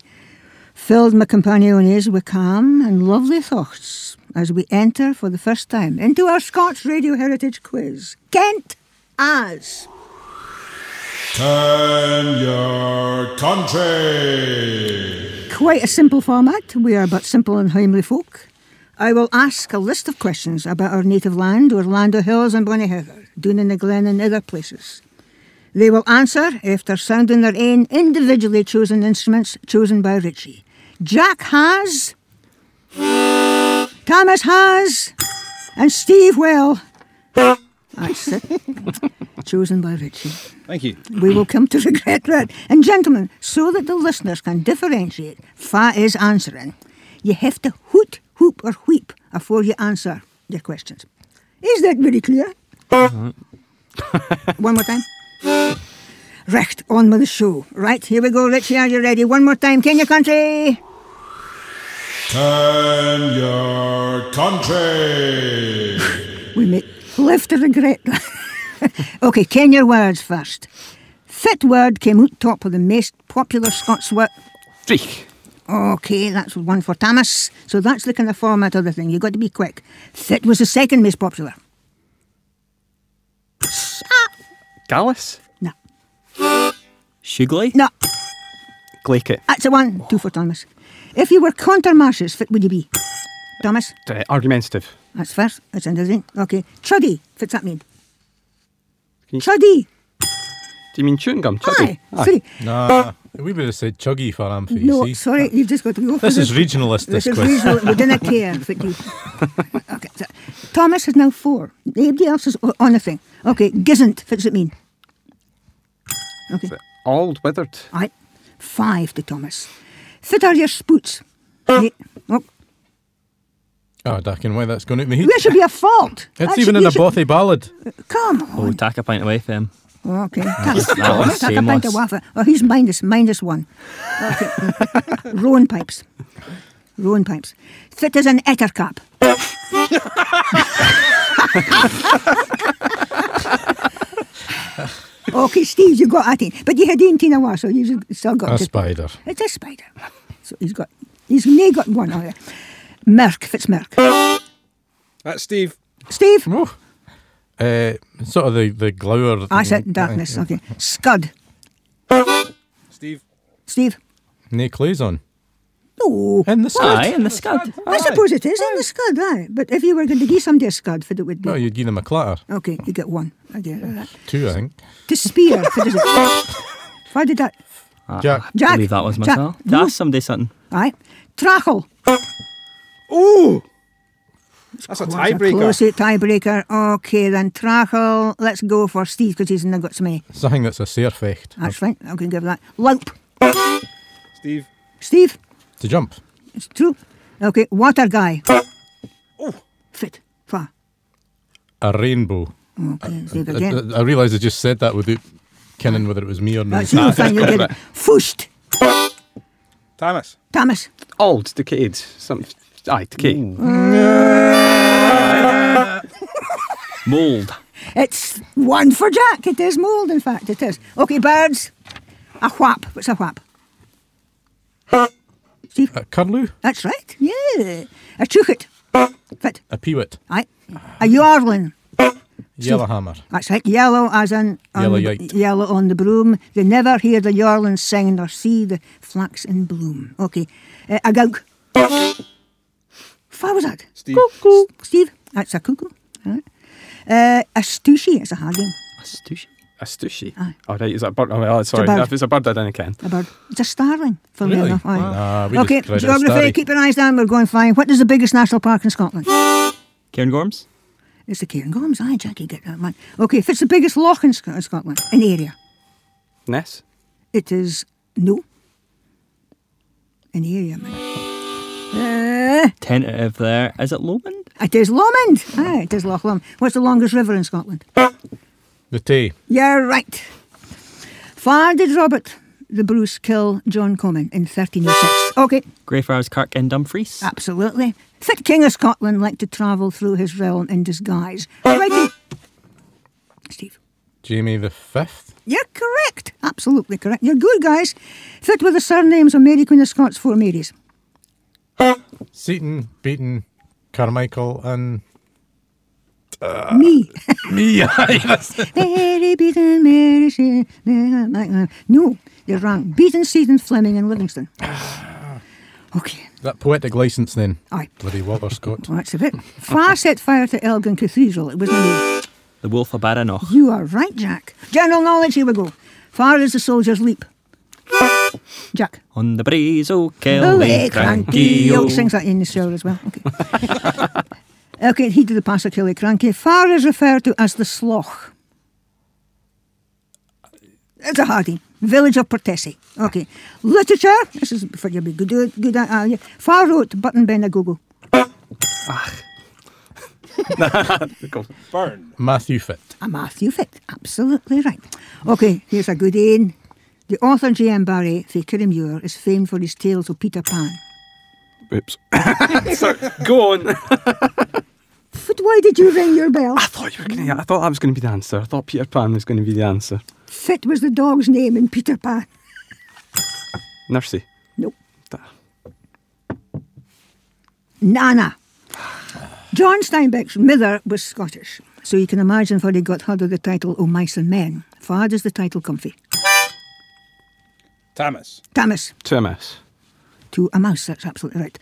filled my companions with calm and lovely thoughts as we enter for the first time into our Scots Radio Heritage Quiz. Kent as. Turn your country. Quite a simple format. We are but simple and homely folk. I will ask a list of questions about our native land, Orlando Hills and Bonnyheather, Doon in the Glen and other places. They will answer after sounding their own individually chosen instruments chosen by Richie. Jack has, Thomas has, and Steve will. That's it. chosen by Richie. Thank you. We will come to regret that. And gentlemen, so that the listeners can differentiate Fa is answering, you have to hoot, hoop, or wheep before you answer their questions. Is that very clear? Uh-huh. One more time. Recht, on with the show. Right, here we go, Richie, are you ready? One more time, Ken yir country. Turn your country. We may live to regret that. okay, ken your words first. Fit word came out top of the most popular Scots word. Dreich. Okay, that's one for Thomas. So that's looking the kind of format of the thing. You've got to be quick. Fit was the second most popular. Gallus. No. Shugley? No. Glaket. That's a one. Two for Thomas. If you were countermarches, fit would you be? Thomas? Uh, argumentative. That's first. That's another thing. Okay. Truddy. What's that mean? Can you- Truddy. Do you mean chewing gum? Chubby? Aye. Sorry. Nah, we would have said chuggy for Amphi. No, see? sorry, you've just got to go for This the- is regionalist, this is quiz. regional. We didn't care if it you. Okay, so Thomas is now four. Nobody else is on the thing. Okay, gisn't. What does it mean? Okay. Old, withered. Aye. Five to Thomas. Fit are your spoots. Uh. Eight. Oh, ah, Oh, Dakin, why that's going out my head. there should be a fault. It's That even should- in you a bothy ballad. Come oh, on. Oh, tack a pint away for him. Okay. That's- Tack- that one's tack a pint of shameless. waffle. Oh, he's minus, minus one. Okay. Rowan pipes. Rowan pipes. Fit as an etter cap. okay, Steve, you got at it. But you had 18 a while, so you've still got A it. spider. It's a spider. So he's got, he's nae got one. Oh, yeah. Merk, Fitzmerk. That's Steve. Steve? Uh, sort of the, the glower. I said darkness. Okay. Scud. Steve. Steve? Nae clays on. No. In the scud. Aye, in the scud. I suppose it is in the scud, aye. But if you were going to give somebody a scud, for it would be. No, you'd give them a clatter. Okay, you get one. I get that. Two, I think. To spear, what is it? Why did that? Jack. Jack. I believe that was Jack. myself. To No. ask somebody something. Aye. Trachel. Ooh! That's a tiebreaker. Close tiebreaker. it, tiebreaker. Okay, then Trachel. Let's go for Steve because he's not got so many. Something that's a sairfecht. That's fine. I can give that. Loup. Steve. Steve. To jump. It's true. Okay, water guy. oh. Fit. Fa. A rainbow. Okay, uh, Steve I, again. I, I realised I just said that without kenning whether it was me or not. That's you, fine, you did it. Fushed. Thomas. Thomas. Old, decayed. Some, aye, decay. Mould. It's one for Jack. It is mould, in fact, it is. Okay, birds. A whap. What's a whap? Steve? A curlew. That's right. Yeah. A chuchet. Fit. A peewit. Aye. A yarlin. Yellowhammer. That's right. Yellow as in on Yellow the- yellow on the broom. They never hear the yarlin sing nor see the flax in bloom. Okay. Uh, a gowk. What was that? Steve. Cuckoo. Steve. That's a cuckoo. All right. Uh, a stooshy. It's a hard game. A stoosh. A stushy. Aye. Oh, right, is that a bird? Oh, well, sorry. bird. If it's a bird, I didn't ken. A bird. It's a starling. Funnily Really? enough. Aye. Nah, we okay. just tried it as Geography. Keep your eyes down. We're going fine. What is the biggest national park in Scotland? Cairngorms? It's the Cairngorms. Aye, Jackie, get that man. Okay. If it's the biggest loch in Scotland, in the area, Ness. it is no. In the area, man. Uh, Tentative there. Is it Lomond? it is Lomond. Aye, it is Loch Lomond. What's the longest river in Scotland? The Tay. You're right. Far did Robert the Bruce kill John Comyn in 1306? Okay, Greyfriars Kirk in Dumfries. absolutely. Fit King of Scotland liked to travel through his realm in disguise. Righty. Steve. Jamie the Fifth. You're correct. Absolutely correct. You're good, guys. Fit with the surnames of Mary Queen of Scots, four Marys. Seton, Beaton, Carmichael, and uh, Me. me. Aye, that's- Mary Beaton, Mary she, No, you're wrong. Beaton, Seton, Fleming, and Livingston. Okay, that poetic license then. Aye. Bloody Walter Scott. well, that's a bit. Far set fire to Elgin Cathedral. It wasn't me. The Wolf of Badenoch. You are right, Jack. General knowledge, here we go. Far as the soldiers leap. Jack. On the breeze, oh, Oh, Kelly, hey, cranky, Oh, oh. sings that in the shower as well. Okay. okay, he did the pass of Killiecrankie. Far is referred to as the Slough. It's a hardy. Village of Portessie. Okay. Literature. This is for you. Be good. Good. at. Uh, yeah. Far wrote Button Ben a Google. Burn. Matthew Fitt. A Matthew Fitt. Absolutely right. Okay, here's a good one. The author J.M. Barrie, for Kirriemuir, is famed for his tales of Peter Pan. Oops. so, go on. But why did you ring your bell? I thought you were going to. I thought that was going to be the answer. I thought Peter Pan was going to be the answer. Fit was the dog's name in Peter Pan. Nursey. Nope. Da- Nana. John Steinbeck's mother was Scottish, so you can imagine where he got hold of the title O Mice and Men. Far does the title comfy. Thomas. Thomas, Thomas. to a mouse, that's absolutely right.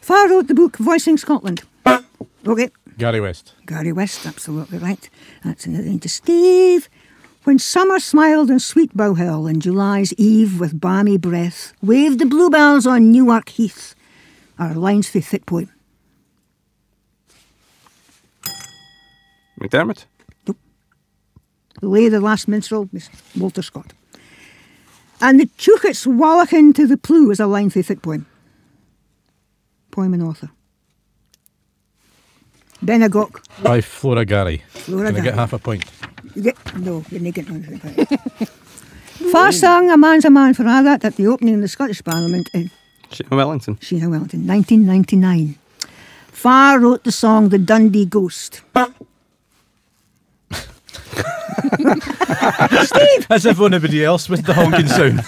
Far wrote the book Voicing Scotland. Okay, Gary West. Gary West, absolutely right. That's another thing to Steve. When summer smiled in sweet Bow Hill and July's eve with balmy breath waved the bluebells on Newark Heath. Our lines for thick poem. McDermott. The Lay the Last Minstrel was Walter Scott. And the Chuchits Wallachin to the Plew is a lengthy, for thick poem. Poem and author. Bennygoak. By Flora Garry. Flora Can I get half a point? You get, no, you're not getting anything for it. First song, A Man's a Man for all that, at the opening of the Scottish Parliament in Sheena Wellington. Sheena Wellington, 1999. Farr wrote the song The Dundee Ghost. Steve! As if anybody else with the honking sound.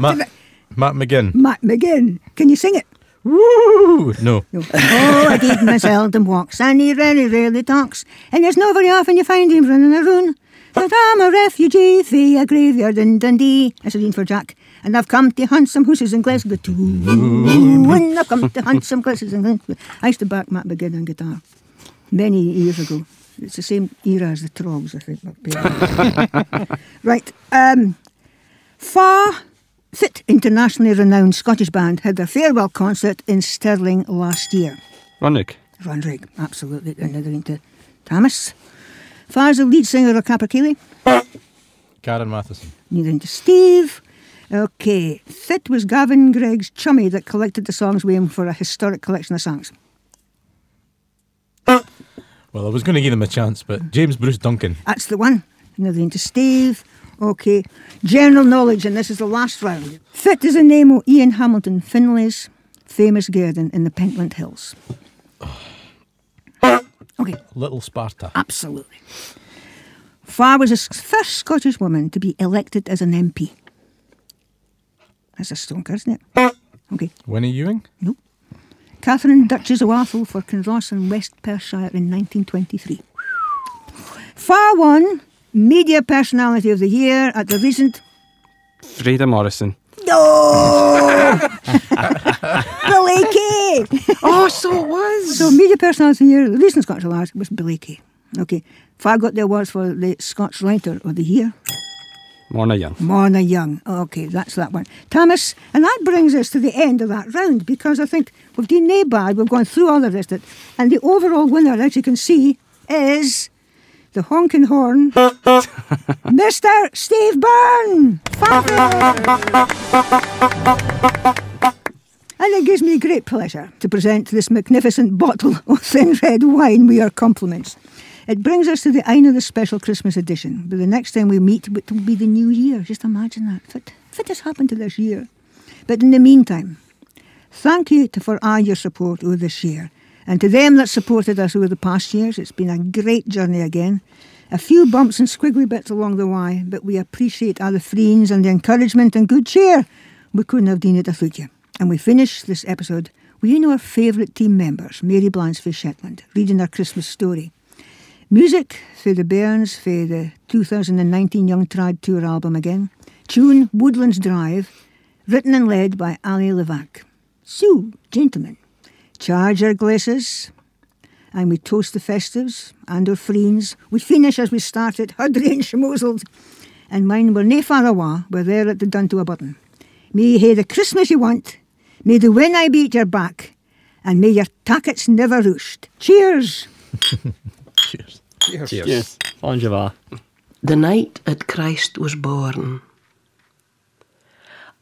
Matt, Matt McGinn. Matt McGinn. Can you sing it? Woo! No. No. oh, I did my seldom walks, and he very rarely talks. And it's not very often you find him running around. But I'm a refugee for a graveyard in Dundee. That's a line for Jack. And I've come to hunt some horses in Glasgow too. And I've come to hunt some horses in Glasgow. I used to back Matt McGinn on guitar many years ago. It's the same era as the Troggs, I think. but- right. Um, Far Fit internationally renowned Scottish band had their farewell concert in Stirling last year. Runnig. Runrig, absolutely. Another into Thomas. Far's the lead singer of Capercaillie. Karen Matheson. Neither into Steve. Okay. Fit was Gavin Greig's chummy that collected the songs with him for a historic collection of songs. Well, I was going to give them a chance, but James Bruce Duncan. That's the one. Another into Steve. Okay. General knowledge, and this is the last round. Fit is the name of Ian Hamilton Finlay's famous garden in the Pentland Hills. Okay. Little Sparta. Absolutely. Farr was the first Scottish woman to be elected as an MP. That's a stonker, isn't it? Okay. Winnie Ewing. Catherine Duchess of Atholl for Kinross and West Perthshire in 1923. Farr won Media Personality of the Year at the recent. Freda Morrison. No! Billy Kay! Oh, so it was. So, Media Personality of the Year, the recent Scottish Awards was Billy Kay. Okay. Farr got the awards for the Scotch Writer of the Year. Morna Young. Morna Young. Okay, that's that one. Thomas, and that brings us to the end of that round because I think we've done bad. We've gone through all the rest of it. And the overall winner, as you can see, is the honking horn, Mr. Steve Byrne. And it gives me great pleasure to present this magnificent bottle of thin red wine with your compliments. It brings us to the end of the special Christmas edition, but the next time we meet it will be the new year. Just imagine that. It, if has happened to this year. But in the meantime, thank you to, for all your support over this year. And to them that supported us over the past years, it's been a great journey again. A few bumps and squiggly bits along the way, but we appreciate all the friends and the encouragement and good cheer. We couldn't have done it without you. And we finish this episode with you know our favourite team members, Mary Blanchfield Shetland, reading their Christmas story. Music for the Bairns for the 2019 Young Trad Tour album again. Tune Woodlands Drive, written and led by Ali Levack. So, gentlemen, charge our glasses and we toast the festives and our friends. We finish as we started, Hudry and schmoozled. And mine were nae far awa, we're there at the a button. May hae the Christmas you want, may the wind I beat your back, and may your tackets never roost. Cheers! Cheers. Cheers. Yes. Bon. The night that Christ was born.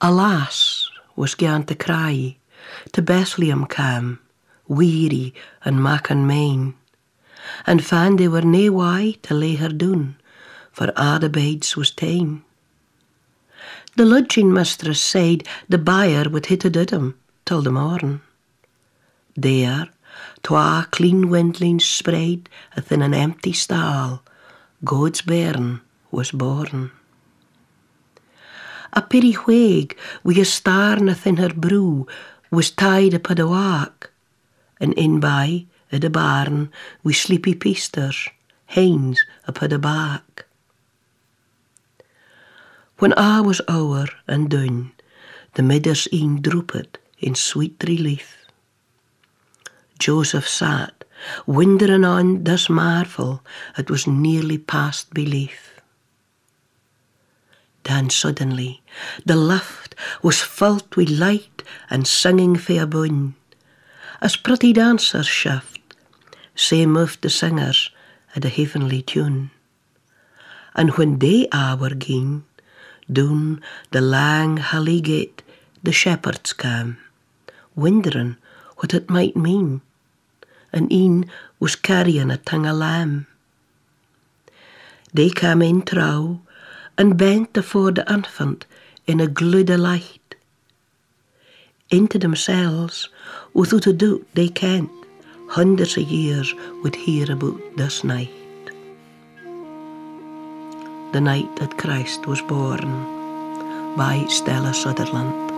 Alas, was gaan to cry, to Bethlehem cam, weary and mac and main, and fan they were nae why to lay her doon, for a the beds was tame. The lodging mistress said the buyer would hit a dudum till the morn. There, twa clean windlings spread within an empty stall, God's bairn was born. A pity whaig wi a star within her brew was tied upon a walk, and in by at a barn wi sleepy peasters, hains upon a back. When a was ower and done, the midders een drooped in sweet relief. Joseph sat, wondering on this marvel, it was nearly past belief. Then suddenly the lift was filled with light and singing fair bun. As pretty dancers shift, so moved the singers at a heavenly tune. And when they hour ging, down the lang hilly gate the shepherds came, wondering what it might mean. And een was carrying a tongue of lamb. They came in trouw and bent afore the infant in a of light. Into themselves, without a doubt they kent, hundreds of years would hear about this night. The night that Christ was born by Stella Sutherland.